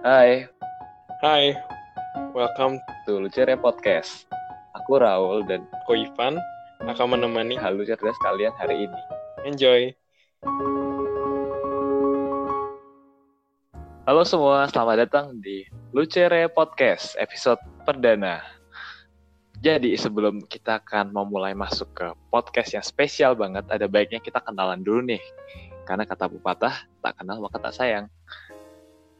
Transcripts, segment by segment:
Hai, Hai, welcome to Lucere Podcast. Aku Raul dan Ko Ivan akan menemani halu cerdas kalian hari ini. Enjoy. Halo semua, selamat datang di Lucere Podcast episode perdana. Jadi sebelum kita akan memulai masuk ke podcast yang spesial banget, ada baiknya kita kenalan dulu nih. Karena kata pepatah, tak kenal maka tak sayang.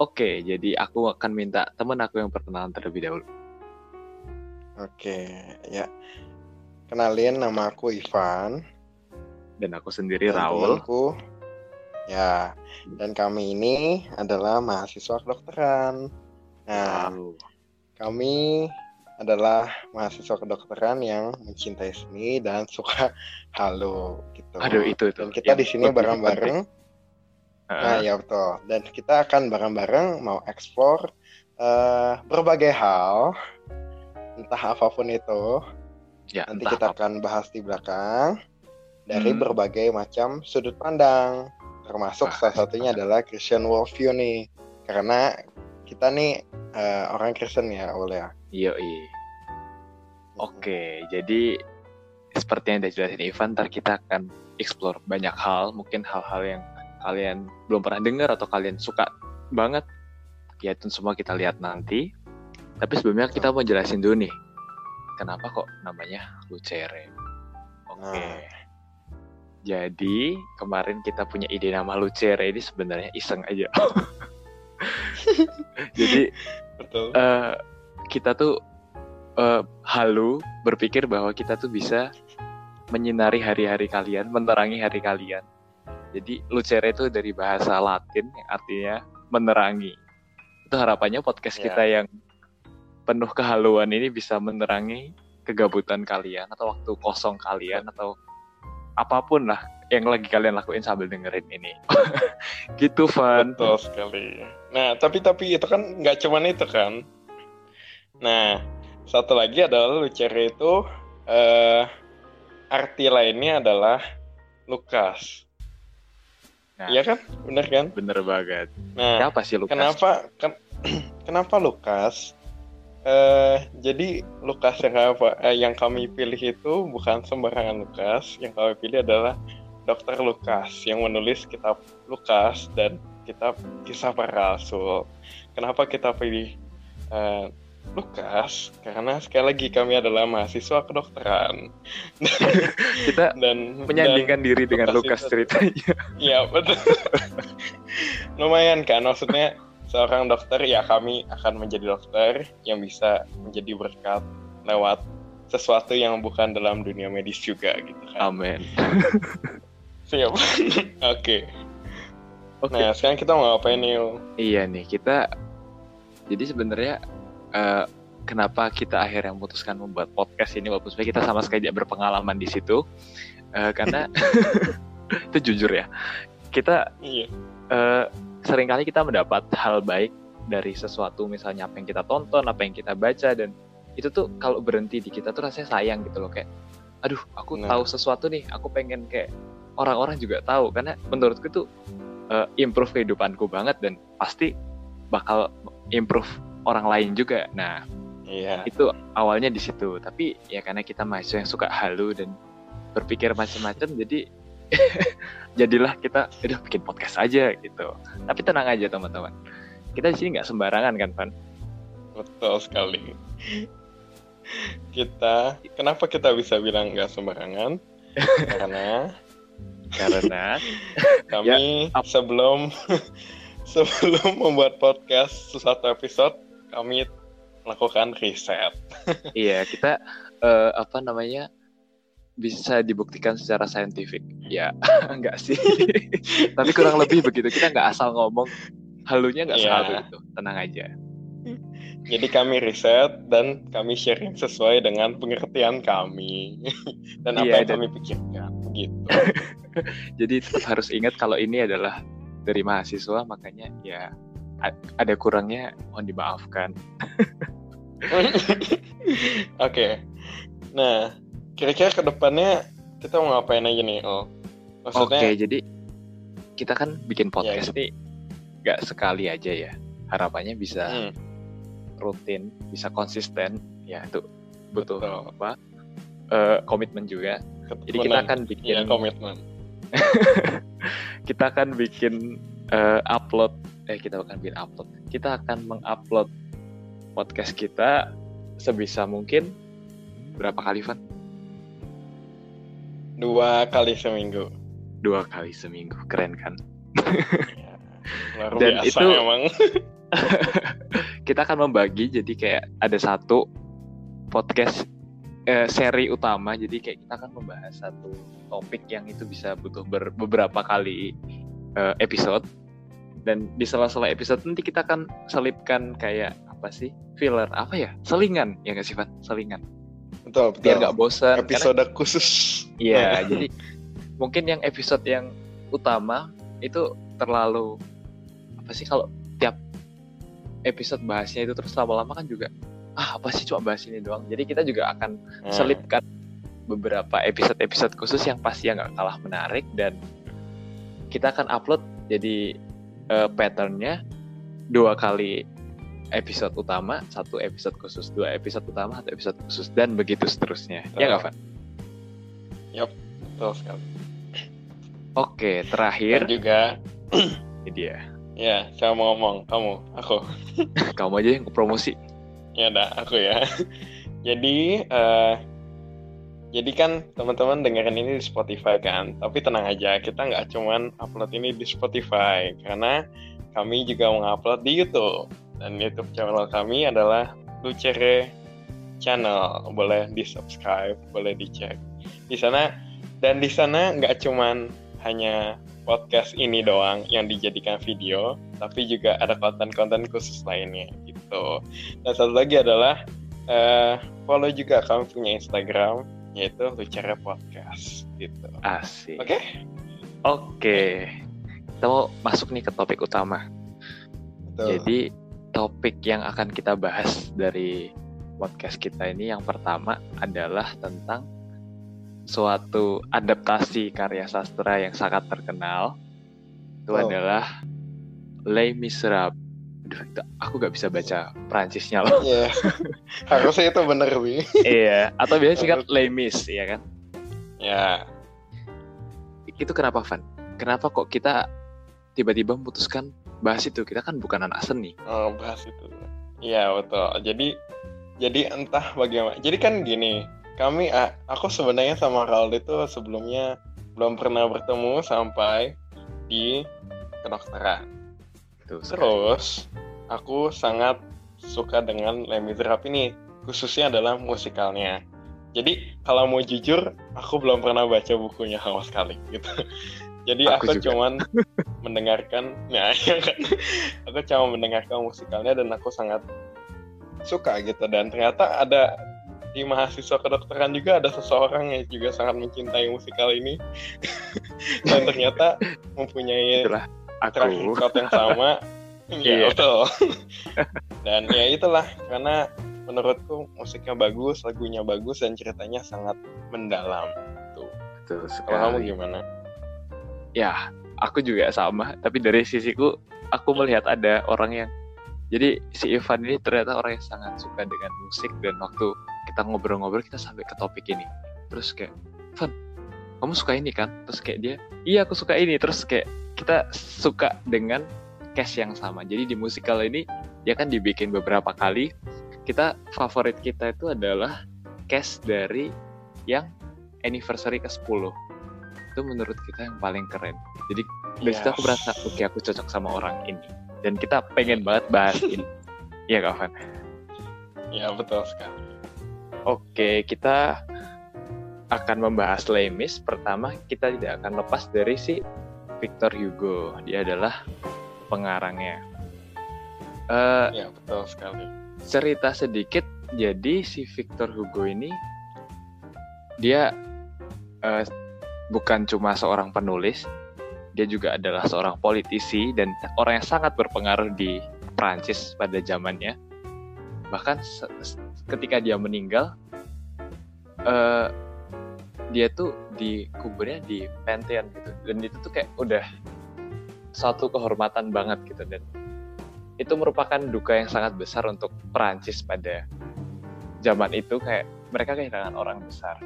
Oke, jadi aku akan minta temen aku yang perkenalan terlebih dahulu. Oke, ya. Kenalin nama aku Ivan. Dan aku sendiri dan Raul. temanku. Ya, dan kami ini adalah mahasiswa kedokteran. Nah, Wow. kami adalah mahasiswa kedokteran yang mencintai seni dan suka halu gitu. Aduh itu itu. Dan kita yang di sini bareng-bareng. Nah, Ah, ya betul. Dan kita akan bareng-bareng mau explore eh, berbagai hal, entah apa pun itu. ya, Nanti kita apa. akan bahas di belakang dari Hmm. berbagai macam sudut pandang. Termasuk Wah, salah satunya adalah Christian worldview nih. Karena kita nih eh, orang Kristen ya, Ul ya. Yoi. Oke, jadi seperti yang udah jelasin Ivan, ntar kita akan explore banyak hal, mungkin hal-hal yang kalian belum pernah dengar atau kalian suka banget. Ya itu semua kita lihat nanti. Tapi sebelumnya kita mau jelasin dulu nih, kenapa kok namanya Lucere. Oke. Nah. Jadi kemarin kita punya ide nama Lucere ini sebenarnya iseng aja. Jadi Betul. eh kita tuh eh, halu berpikir bahwa kita tuh bisa menyinari hari-hari kalian, menerangi hari kalian. Jadi lucere itu dari bahasa Latin yang artinya menerangi. Itu harapannya podcast Ya. kita yang penuh kehaluan ini bisa menerangi kegabutan kalian atau waktu kosong kalian atau apa pun lah yang lagi kalian lakuin sambil dengerin ini. gitu, Van. Betul sekali. Nah, tapi tapi itu kan nggak cuman itu kan. Nah, satu lagi adalah lucere itu eh, arti lainnya adalah Lukas. Nah. Iya kan? Bener kan? Bener banget. Nah, Siapa sih Lukas? kenapa ken- kenapa Lukas? Eh, jadi Lukas yang apa eh, yang kami pilih itu bukan sembarangan Lukas. Yang kami pilih adalah Dr. Lukas yang menulis kitab Lukas dan kitab Kisah Para Rasul. Kenapa kita pilih eh, Lukas? Karena sekali lagi kami adalah mahasiswa kedokteran Kita dan menyandingkan diri dengan Lukas ceritanya. Iya betul. Lumayan kan, maksudnya seorang dokter ya kami akan menjadi dokter yang bisa menjadi berkat lewat sesuatu yang bukan dalam dunia medis juga gitu kan. Amin. Siap. Oke. Oke. Nah sekarang kita mau ngapain nih? Iya nih kita. Jadi sebenarnya eh, kenapa kita akhirnya memutuskan membuat podcast ini walaupun sebenarnya kita sama sekali tidak berpengalaman di situ Eh, karena itu jujur ya kita Iya. eh, sering kali kita mendapat hal baik dari sesuatu misalnya apa yang kita tonton apa yang kita baca dan itu tuh kalau berhenti di kita tuh rasanya sayang gitu loh kayak aduh aku Nah. tahu sesuatu nih aku pengen kayak orang-orang juga tahu karena menurutku tuh eh, improve kehidupanku banget dan pasti bakal improve orang lain juga nah Iya. itu awalnya di situ tapi ya karena kita mahasiswa yang suka halu dan berpikir macam-macam jadi jadilah kita udah bikin podcast aja gitu tapi tenang aja teman-teman kita di sini nggak sembarangan kan Van Betul sekali. Kita kenapa kita bisa bilang nggak sembarangan? Karena karena kami ap- sebelum sebelum membuat podcast satu episode kami melakukan riset. iya kita eh, apa namanya bisa dibuktikan secara saintifik ya enggak sih tapi kurang lebih begitu kita nggak asal ngomong halunya nggak Iya. selalu itu tenang aja Jadi kami riset dan kami sharing sesuai dengan pengertian kami dan apa Iya, yang dan- kami pikirkan gitu. jadi tetap harus ingat kalau ini adalah dari mahasiswa makanya ya ada kurangnya mohon dimaafkan Oke. Nah, kira-kira ke depannya kita mau ngapain aja nih, Oh? Maksudnya Oke, jadi kita kan bikin podcast nih nggak sekali aja ya. harapannya bisa Hmm, rutin bisa konsisten ya itu butuh Betul. apa eh, komitmen juga jadi kita ketekunan. akan Iya, bikin komitmen. kita akan bikin eh, upload eh kita akan bikin upload kita akan mengupload podcast kita sebisa mungkin berapa kali Van? Dua kali seminggu. dua kali seminggu keren kan Ya, luar Dan biasa itu- emang. kita akan membagi jadi kayak ada satu podcast eh, seri utama jadi kayak kita akan membahas satu topik yang itu bisa butuh ber- beberapa kali eh, episode dan di sela-sela episode nanti kita akan selipkan kayak apa sih? Filler. Apa ya? Selingan. Ya nggak sih Van? Selingan. Betul, betul. biar nggak bosan Karena- Episode khusus. Iya, jadi mungkin yang episode yang utama itu terlalu apa sih kalau tiap episode bahasnya itu terus lama-lama kan juga ah apa sih cuma bahas ini doang. Jadi kita juga akan Nah, selipkan beberapa episode-episode khusus yang pasti yang nggak kalah menarik dan kita akan upload jadi eh, patternnya dua kali episode utama, satu episode khusus, dua episode utama, satu episode khusus dan begitu seterusnya. Ya nggak, Van? Betul sekali. Oke, Dan terakhir juga, ini dia. ya, saya mau ngomong, kamu, aku. Kamu aja yang promosi. Ya udah, aku ya. jadi, eh, jadi kan teman-teman dengerin ini di Spotify kan, tapi tenang aja, kita nggak cuman upload ini di Spotify, karena kami juga mengupload di YouTube. Dan YouTube channel kami adalah Lucere Channel, boleh di subscribe, boleh dicek. Di sana dan di sana nggak cuman hanya podcast ini doang yang dijadikan video, tapi juga ada konten-konten khusus lainnya gitu. Dan satu lagi adalah eh, follow juga kami punya Instagram yaitu Lucere Podcast gitu. Asik. Oke? Oke. Kita mau masuk nih ke topik utama. Betul. Jadi topik yang akan kita bahas dari podcast kita ini yang pertama adalah tentang suatu adaptasi karya sastra yang sangat terkenal. Itu Oh. adalah Les Miserables. Aku gak bisa baca Prancisnya loh. Iya. Harusnya itu bener, Wi. iya, atau biasanya singkat Les Mis, ya kan? Ya, Itu kenapa, Van? Kenapa kok kita tiba-tiba memutuskan bahas itu? Kita kan bukan anak seni. oh, bahas itu. Iya, betul. Jadi jadi entah bagaimana. Jadi kan gini, kami aku sebenarnya sama Raul itu sebelumnya belum pernah bertemu sampai di kedokteran. Sekali. Terus aku sangat suka dengan Les Miserables ini, khususnya adalah musikalnya. Jadi kalau mau jujur, aku belum pernah baca bukunya sama sekali gitu. Jadi Aku aku, juga. cuman mendengarkan, ya, ya kan? aku cuma mendengarkan musikalnya dan aku sangat suka gitu. Dan ternyata ada di mahasiswa kedokteran juga ada seseorang yang juga sangat mencintai musikal ini dan ternyata mempunyai Itulah aku. record yang sama Iya. ya betul dan ya itulah karena menurutku musiknya bagus lagunya bagus dan ceritanya sangat mendalam tuh Betul kalau kamu sekali. gimana Ya, aku juga sama. Tapi dari sisiku, aku melihat ada orang yang jadi si Ivan ini ternyata orang yang sangat suka dengan musik dan waktu kita ngobrol-ngobrol kita sampai ke topik ini. Terus kayak, Ivan, kamu suka ini kan? Terus kayak dia, iya aku suka ini. Terus kayak kita suka dengan cast yang sama. Jadi di musikal ini dia kan dibikin beberapa kali. Kita favorit kita itu adalah cast dari yang anniversary ke-10. Itu menurut kita yang paling keren. Jadi dari situ aku Yes. merasa, oke aku cocok sama orang ini. Dan kita pengen banget bahas ini. Iya Kak Van? ya betul sekali Oke, kita akan membahas Lemis. Pertama, kita tidak akan lepas dari si Victor Hugo. Dia adalah pengarangnya. Eh, ya betul sekali cerita sedikit, jadi si Victor Hugo ini dia eh, bukan cuma seorang penulis, dia juga adalah seorang politisi dan orang yang sangat berpengaruh di Prancis pada zamannya. Bahkan ketika dia meninggal, eh, dia tuh dikuburnya di Pantheon gitu, dan itu tuh kayak udah satu kehormatan banget gitu dan itu merupakan duka yang sangat besar untuk Perancis pada zaman itu kayak mereka kehilangan orang besar.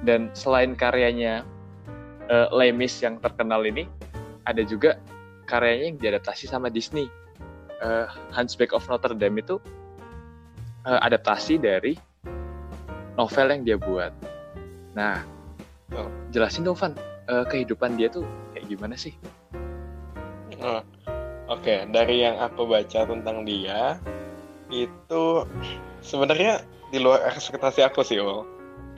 Dan selain karyanya uh, Lemis yang terkenal ini, ada juga karyanya yang diadaptasi sama Disney. Uh, Hunchback of Notre Dame itu uh, adaptasi dari novel yang dia buat. Nah, oh. jelasin dong Van, uh, kehidupan dia tuh kayak gimana sih? Oh, Oke, okay. dari yang aku baca tentang dia itu sebenarnya di luar ekspektasi aku sih, Ul.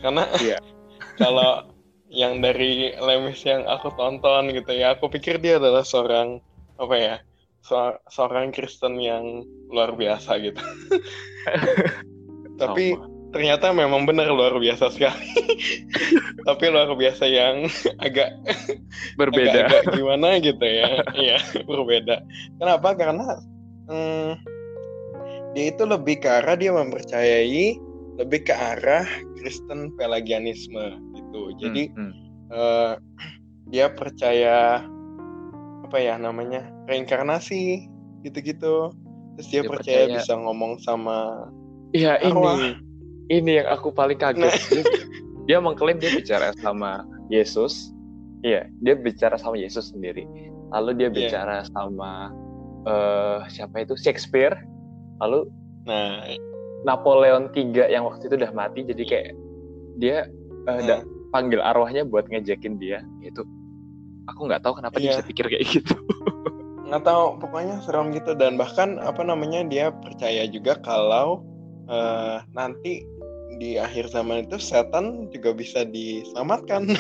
Karena yeah. kalau yang dari Lemis yang aku tonton gitu ya, aku pikir dia adalah seorang apa ya? seorang Kristen yang luar biasa gitu. Tapi Sama ternyata memang benar luar biasa sekali. Tapi luar biasa yang agak berbeda. Agak, agak gimana gitu ya. Iya, berbeda. Kenapa? Karena hmm, dia itu lebih ke arah dia mempercayai lebih ke arah Kristen Pelagianisme gitu. Jadi hmm, hmm. Uh, dia percaya apa ya namanya reinkarnasi gitu-gitu. Terus dia, dia percaya, percaya bisa ngomong sama Iya ini ini yang aku paling kaget. Nah. Dia, mengklaim dia bicara sama Yesus. Iya, dia bicara sama Yesus sendiri. Lalu dia iya. bicara yeah. sama uh, siapa itu Shakespeare. Lalu nah Napoleon III yang waktu itu udah mati jadi kayak dia uh, nah. panggil arwahnya buat ngejekin dia itu aku nggak tahu kenapa yeah. dia iya. bisa pikir kayak gitu nggak tahu pokoknya serem gitu dan bahkan apa namanya dia percaya juga kalau uh, nanti di akhir zaman itu setan juga bisa diselamatkan.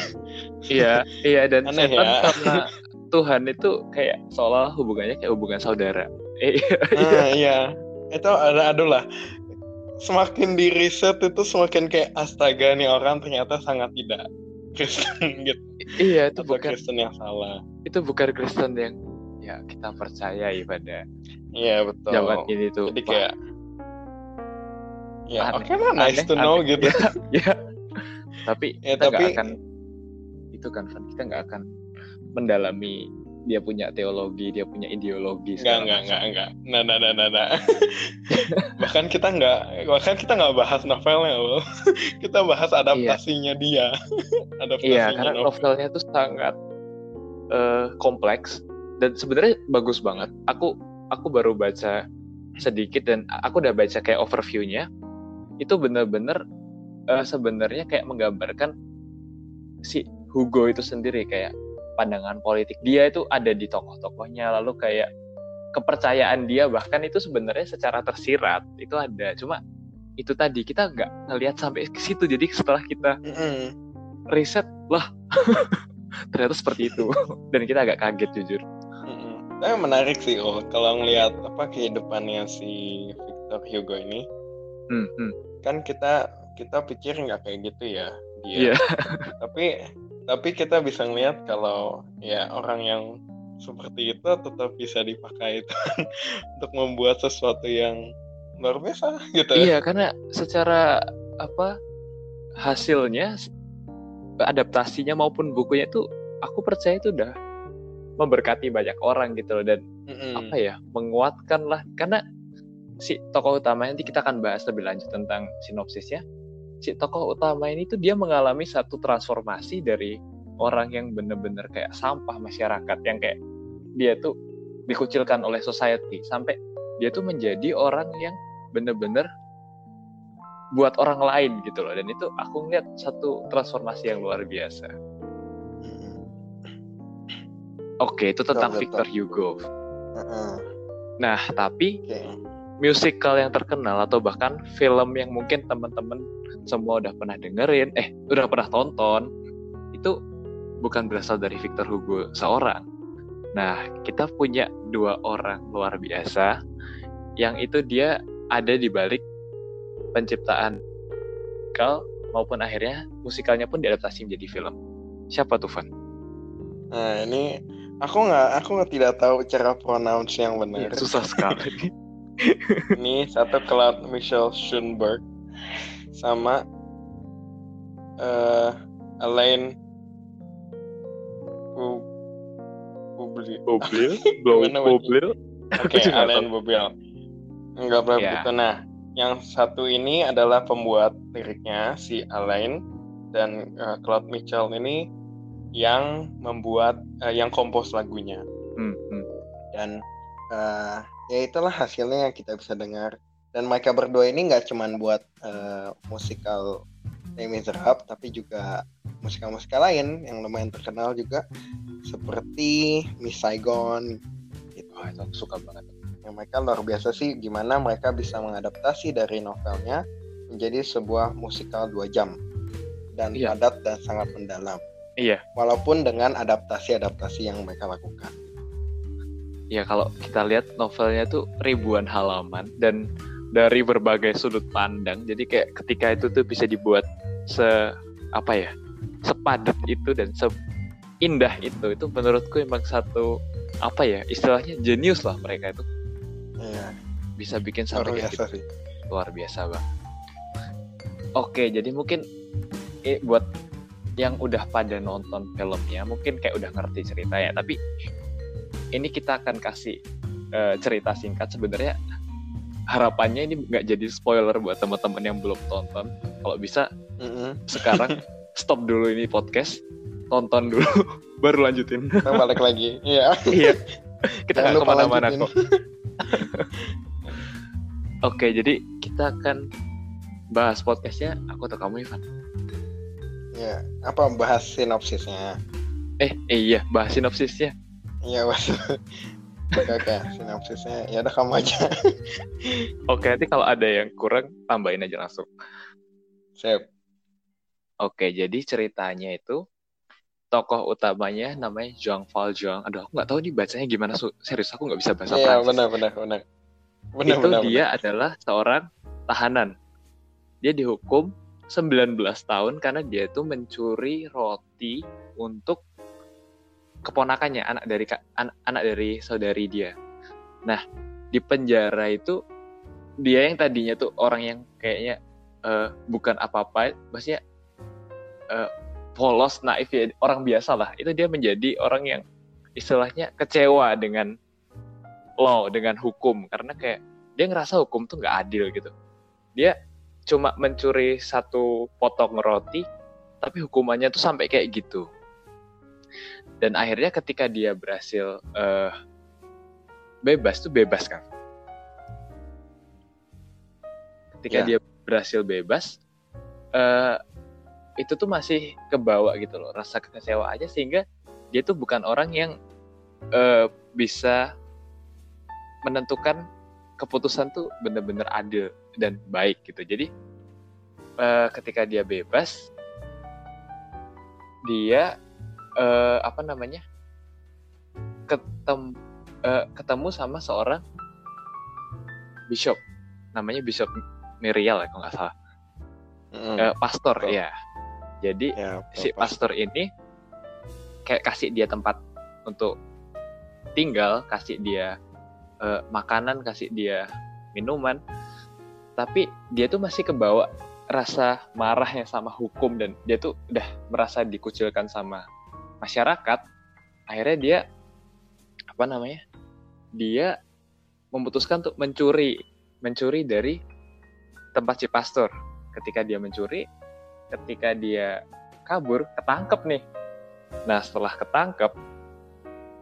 Iya, iya dan Aneh setan ya. sama Tuhan itu kayak seolah hubungannya kayak hubungan saudara. ah, iya. Itu ada aduh lah. Semakin di riset itu semakin kayak astaga nih orang ternyata sangat tidak Kristen gitu. Iya, itu Atau bukan Kristen yang salah. Itu bukan Kristen yang ya kita percaya pada Iya, betul. Zaman ini tuh. Jadi kayak ya oke okay lah nice to know aneh. gitu ya, ya. tapi ya, kita tapi... akan itu kan kita nggak akan mendalami dia punya teologi, dia punya ideologi. Enggak, enggak, enggak, enggak. Nah, nah, nah, nah, nah. bahkan kita enggak, bahkan kita enggak bahas novelnya loh. kita bahas adaptasinya iya. dia. adaptasinya iya, karena novel. novelnya itu sangat uh, kompleks dan sebenarnya bagus banget. Aku aku baru baca sedikit dan aku udah baca kayak overviewnya itu benar-benar uh, sebenarnya kayak menggambarkan si Hugo itu sendiri kayak pandangan politik dia itu ada di tokoh-tokohnya lalu kayak kepercayaan dia bahkan itu sebenarnya secara tersirat itu ada. Cuma itu tadi kita nggak ngelihat sampai ke situ. Jadi setelah kita mm riset lah ternyata seperti itu. Dan kita agak kaget jujur. Tapi menarik sih oh kalau ngelihat apa kehidupannya si Victor Hugo ini. Hmm, hmm kan kita kita pikir nggak kayak gitu ya dia yeah. tapi tapi kita bisa ngeliat kalau ya orang yang seperti itu tetap bisa dipakai itu untuk membuat sesuatu yang luar biasa gitu iya karena secara apa hasilnya adaptasinya maupun bukunya itu aku percaya itu udah memberkati banyak orang gitu loh dan mm -hmm. apa ya menguatkan lah karena si tokoh utama nanti kita akan bahas lebih lanjut tentang sinopsisnya. Si tokoh utama ini tuh dia mengalami satu transformasi dari orang yang bener-bener kayak sampah masyarakat yang kayak dia tuh dikucilkan oleh society sampai dia tuh menjadi orang yang bener-bener buat orang lain gitu loh dan itu aku ngeliat satu transformasi yang luar biasa. Oke, itu tentang Victor Hugo. Nah, tapi musical yang terkenal atau bahkan film yang mungkin teman-teman semua udah pernah dengerin, eh udah pernah tonton, itu bukan berasal dari Victor Hugo seorang. Nah, kita punya dua orang luar biasa yang itu dia ada di balik penciptaan musikal maupun akhirnya musikalnya pun diadaptasi menjadi film. Siapa tuh, Van? Nah, ini aku nggak aku nggak tidak tahu cara pronounce yang benar. Ya, susah sekali. ini satu Cloud Michelle Schoenberg sama uh, Elaine Bublil Bublil Bublil Oke, okay, Alain Bobil. Enggak berapa yeah. gitu. Nah, yang satu ini adalah pembuat liriknya si Alain dan uh, Claude Mitchell ini yang membuat uh, yang kompos lagunya. Hmm, hmm. Dan uh, ya itulah hasilnya yang kita bisa dengar. Dan mereka berdua ini nggak cuman buat uh, musikal Les Miserables tapi juga musikal-musikal lain yang lumayan terkenal juga seperti Miss Saigon gitu. Oh, itu suka banget. Yang mereka luar biasa sih gimana mereka bisa mengadaptasi dari novelnya menjadi sebuah musikal dua jam dan iya. padat dan sangat mendalam. Iya. Walaupun dengan adaptasi-adaptasi yang mereka lakukan. Ya kalau kita lihat novelnya tuh ribuan halaman dan dari berbagai sudut pandang. Jadi kayak ketika itu tuh bisa dibuat se apa ya sepadat itu dan seindah itu itu menurutku emang satu apa ya istilahnya jenius lah mereka itu iya. bisa bikin sampai luar biasa gitu. sih luar biasa bang oke jadi mungkin eh, buat yang udah pada nonton filmnya mungkin kayak udah ngerti ceritanya tapi ini kita akan kasih uh, cerita singkat sebenarnya harapannya ini nggak jadi spoiler buat teman-teman yang belum tonton. Kalau bisa mm -hmm. sekarang stop dulu ini podcast, tonton dulu, baru lanjutin. Kita balik lagi. Iya. iya. Kita nggak ke mana-mana kok. Oke, jadi kita akan bahas podcastnya aku atau kamu Ivan. Ya, apa bahas sinopsisnya? Eh, eh iya, bahas sinopsisnya. Iya, mas. Oke, oke, sinopsisnya ya udah kamu aja. oke, nanti kalau ada yang kurang tambahin aja langsung. Siap. Oke, jadi ceritanya itu tokoh utamanya namanya Zhang Valjean. Aduh, aku nggak tahu nih bacanya gimana. Serius, aku nggak bisa bahasa Iya, benar, benar, benar. Benar, itu benar, dia benar. adalah seorang tahanan. Dia dihukum 19 tahun karena dia itu mencuri roti untuk keponakannya anak dari anak, anak dari saudari dia. Nah di penjara itu dia yang tadinya tuh orang yang kayaknya uh, bukan apa-apa maksudnya uh, polos naif ya orang biasa lah. Itu dia menjadi orang yang istilahnya kecewa dengan law dengan hukum. Karena kayak dia ngerasa hukum tuh nggak adil gitu. Dia cuma mencuri satu potong roti tapi hukumannya tuh sampai kayak gitu dan akhirnya ketika dia berhasil uh, bebas tuh bebas kan ketika yeah. dia berhasil bebas uh, itu tuh masih kebawa gitu loh rasa kecewa aja sehingga dia tuh bukan orang yang uh, bisa menentukan keputusan tuh bener-bener adil dan baik gitu jadi uh, ketika dia bebas dia uh, apa namanya? Ketem uh, ketemu sama seorang bishop. Namanya bishop Miriel ya kalau nggak salah. Mm, uh, pastor ya jadi ya, si pastor. ini kayak kasih dia tempat untuk tinggal kasih dia uh, makanan kasih dia minuman. Tapi dia tuh masih kebawa rasa marahnya sama hukum dan dia tuh udah merasa dikucilkan sama masyarakat akhirnya dia apa namanya dia memutuskan untuk mencuri mencuri dari tempat si pastor. Ketika dia mencuri ketika dia kabur ketangkep nih. Nah setelah ketangkep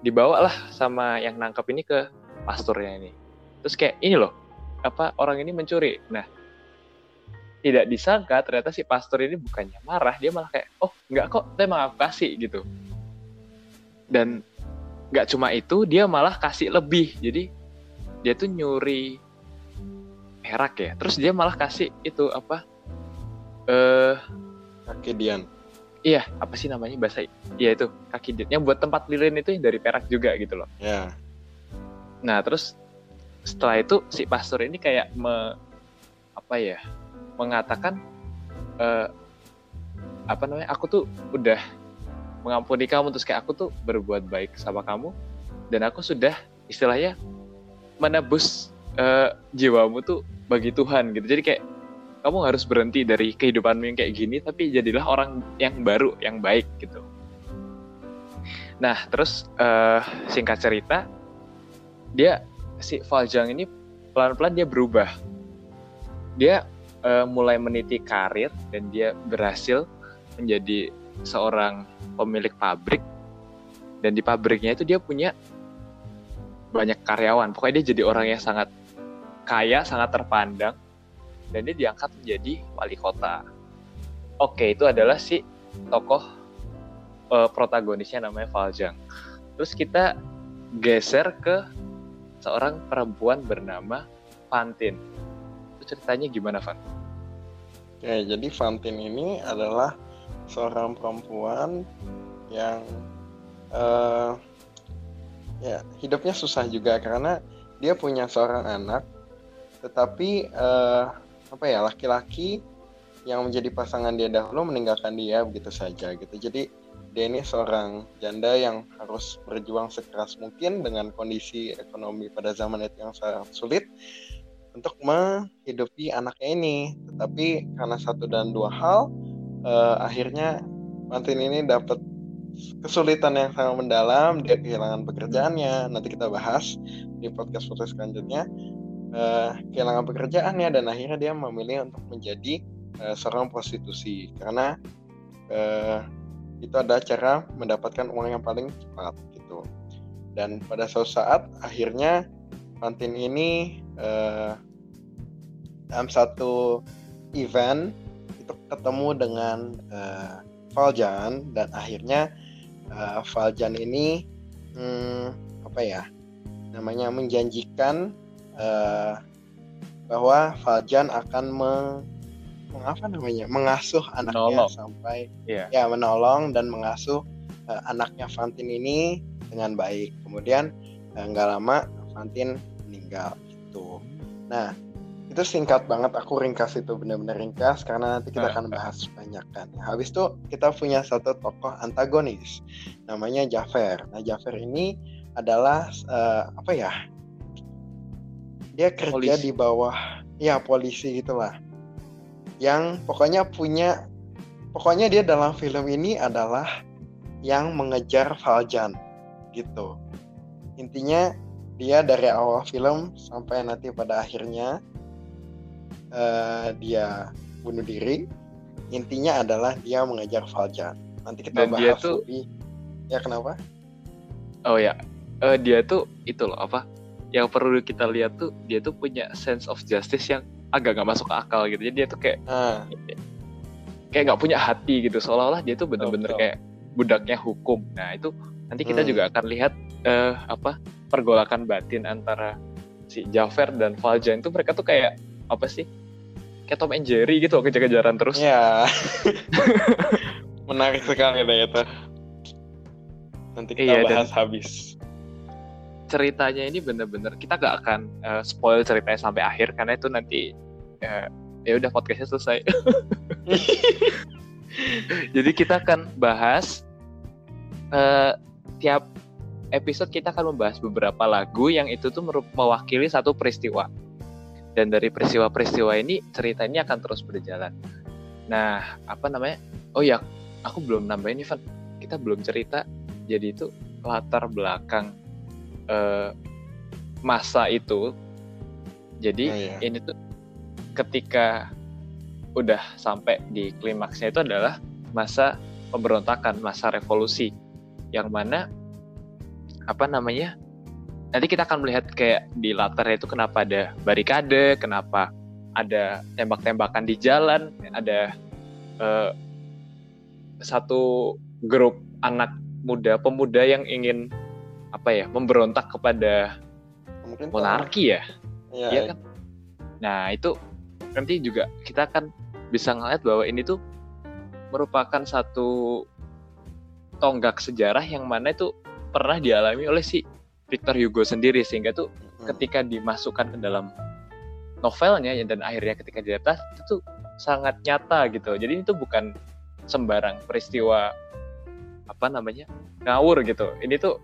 dibawalah sama yang nangkep ini ke pastornya ini. Terus kayak ini loh apa orang ini mencuri. Nah tidak disangka ternyata si pastor ini bukannya marah dia malah kayak oh nggak kok emang aku kasih gitu dan nggak cuma itu dia malah kasih lebih. Jadi dia tuh nyuri perak ya. Terus dia malah kasih itu apa? Eh uh, kaki dian. iya apa sih namanya bahasa iya itu. Kaki dian. Yang buat tempat lilin itu dari perak juga gitu loh. Ya. Yeah. nah terus setelah itu si pastor ini kayak me, apa ya mengatakan uh, apa namanya aku tuh udah mengampuni kamu. Terus kayak aku tuh berbuat baik sama kamu. Dan aku sudah istilahnya menebus uh, jiwamu tuh bagi Tuhan gitu. Jadi kayak kamu harus berhenti dari kehidupanmu yang kayak gini tapi jadilah orang yang baru yang baik gitu. Nah terus uh, singkat cerita dia si Valjean ini pelan-pelan dia berubah. Dia uh, mulai meniti karir dan dia berhasil menjadi seorang pemilik pabrik dan di pabriknya itu dia punya banyak karyawan. Pokoknya dia jadi orang yang sangat kaya sangat terpandang dan dia diangkat menjadi wali kota. Oke itu adalah si tokoh uh, protagonisnya namanya Valjean terus kita geser ke seorang perempuan bernama Fantin. Itu ceritanya gimana Van? Ya, jadi Fantin ini adalah seorang perempuan yang uh, ya hidupnya susah juga karena dia punya seorang anak, tetapi uh, apa ya laki-laki yang menjadi pasangan dia dahulu meninggalkan dia begitu saja gitu. Jadi dia ini seorang janda yang harus berjuang sekeras mungkin dengan kondisi ekonomi pada zaman itu yang sangat sulit untuk menghidupi anaknya ini. Tetapi karena satu dan dua hal, uh, akhirnya Martin ini dapat kesulitan yang sangat mendalam. Dia kehilangan pekerjaannya. Nanti kita bahas di podcast-podcast selanjutnya. Uh, kehilangan pekerjaannya dan akhirnya dia memilih untuk menjadi uh, seorang prostitusi karena uh, itu ada cara mendapatkan uang yang paling cepat gitu. Dan pada suatu saat akhirnya Fantin ini uh, dalam satu event ketemu dengan uh, Valjan dan akhirnya uh, Valjan ini hmm, apa ya namanya menjanjikan uh, bahwa Valjan akan meng, mengapa namanya mengasuh anaknya menolong. sampai yeah. ya menolong dan mengasuh uh, anaknya Fantin ini dengan baik. Kemudian nggak uh, lama Fantin meninggal itu. Nah itu singkat banget aku ringkas itu benar-benar ringkas karena nanti kita akan bahas banyak kan. Habis itu kita punya satu tokoh antagonis namanya Jafar nah Jafar ini adalah uh, apa ya? Dia kerja polisi. di bawah ya polisi gitulah. Yang pokoknya punya pokoknya dia dalam film ini adalah yang mengejar Valjan gitu. Intinya dia dari awal film sampai nanti pada akhirnya uh, dia bunuh diri intinya adalah dia mengejar Valjan nanti kita Dan bahas dia tuh, lebih ya kenapa? Oh ya. Uh, dia tuh itu loh apa? Yang perlu kita lihat tuh dia tuh punya sense of justice yang agak nggak masuk akal gitu. Jadi dia tuh kayak uh. kayak nggak punya hati gitu. Seolah-olah dia tuh bener-bener oh, kayak budaknya hukum. Nah itu nanti kita hmm. juga akan lihat uh, apa pergolakan batin antara si Jafar dan Valjan itu mereka tuh kayak apa sih? Kayak Tom and Jerry gitu kejar-kejaran terus. Ya menarik sekali deh itu. Nanti kita iya, bahas habis. Ceritanya ini bener-bener kita gak akan uh, spoil ceritanya sampai akhir karena itu nanti uh, ya udah podcastnya selesai. Jadi kita akan bahas uh, tiap episode kita akan membahas beberapa lagu yang itu tuh mewakili satu peristiwa dan dari peristiwa-peristiwa ini cerita ini akan terus berjalan. Nah, apa namanya? Oh ya, aku belum nambahin Van. Kita belum cerita. Jadi itu latar belakang uh, masa itu. Jadi oh, iya. ini tuh ketika udah sampai di klimaksnya itu adalah masa pemberontakan, masa revolusi, yang mana apa namanya nanti kita akan melihat kayak di latarnya itu kenapa ada barikade, kenapa ada tembak-tembakan di jalan, ada uh, satu grup anak muda, pemuda yang ingin apa ya, memberontak kepada Mungkin monarki ya, iya ya kan? Nah itu nanti juga kita akan bisa ngeliat bahwa ini tuh merupakan satu tonggak sejarah yang mana itu pernah dialami oleh si Victor Hugo sendiri sehingga tuh hmm. ketika dimasukkan ke dalam novelnya dan akhirnya ketika diadaptasi itu tuh sangat nyata gitu. Jadi itu bukan sembarang peristiwa apa namanya ngawur gitu. Ini tuh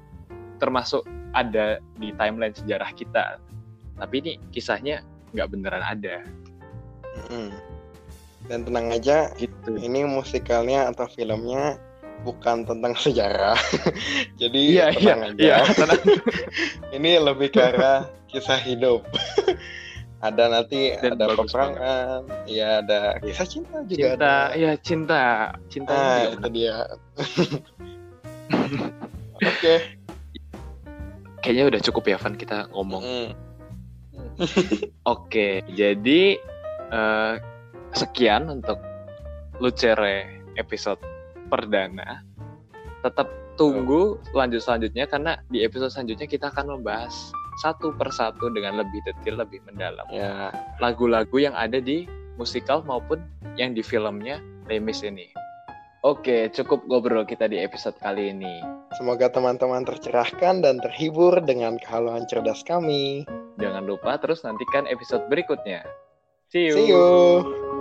termasuk ada di timeline sejarah kita. Tapi ini kisahnya nggak beneran ada. Hmm. Dan tenang aja, gitu. ini musikalnya atau filmnya bukan tentang sejarah. Jadi Iya, iya, tenang aja. iya, tenang. Ini lebih ke arah kisah hidup. ada nanti Dan ada peperangan, ya ada kisah cinta juga cinta, ada. ya cinta, cinta juga itu dia. Oke. Kayaknya udah cukup ya Van kita ngomong. Mm. Oke, jadi eh, sekian untuk Lucere episode perdana. Tetap tunggu lanjut selanjutnya karena di episode selanjutnya kita akan membahas satu persatu dengan lebih detail, lebih mendalam Ya, lagu-lagu yang ada di musikal maupun yang di filmnya Lemis ini. Oke, cukup ngobrol kita di episode kali ini. semoga teman-teman tercerahkan dan terhibur dengan kehaluan cerdas kami. Jangan lupa terus nantikan episode berikutnya. See you. See you.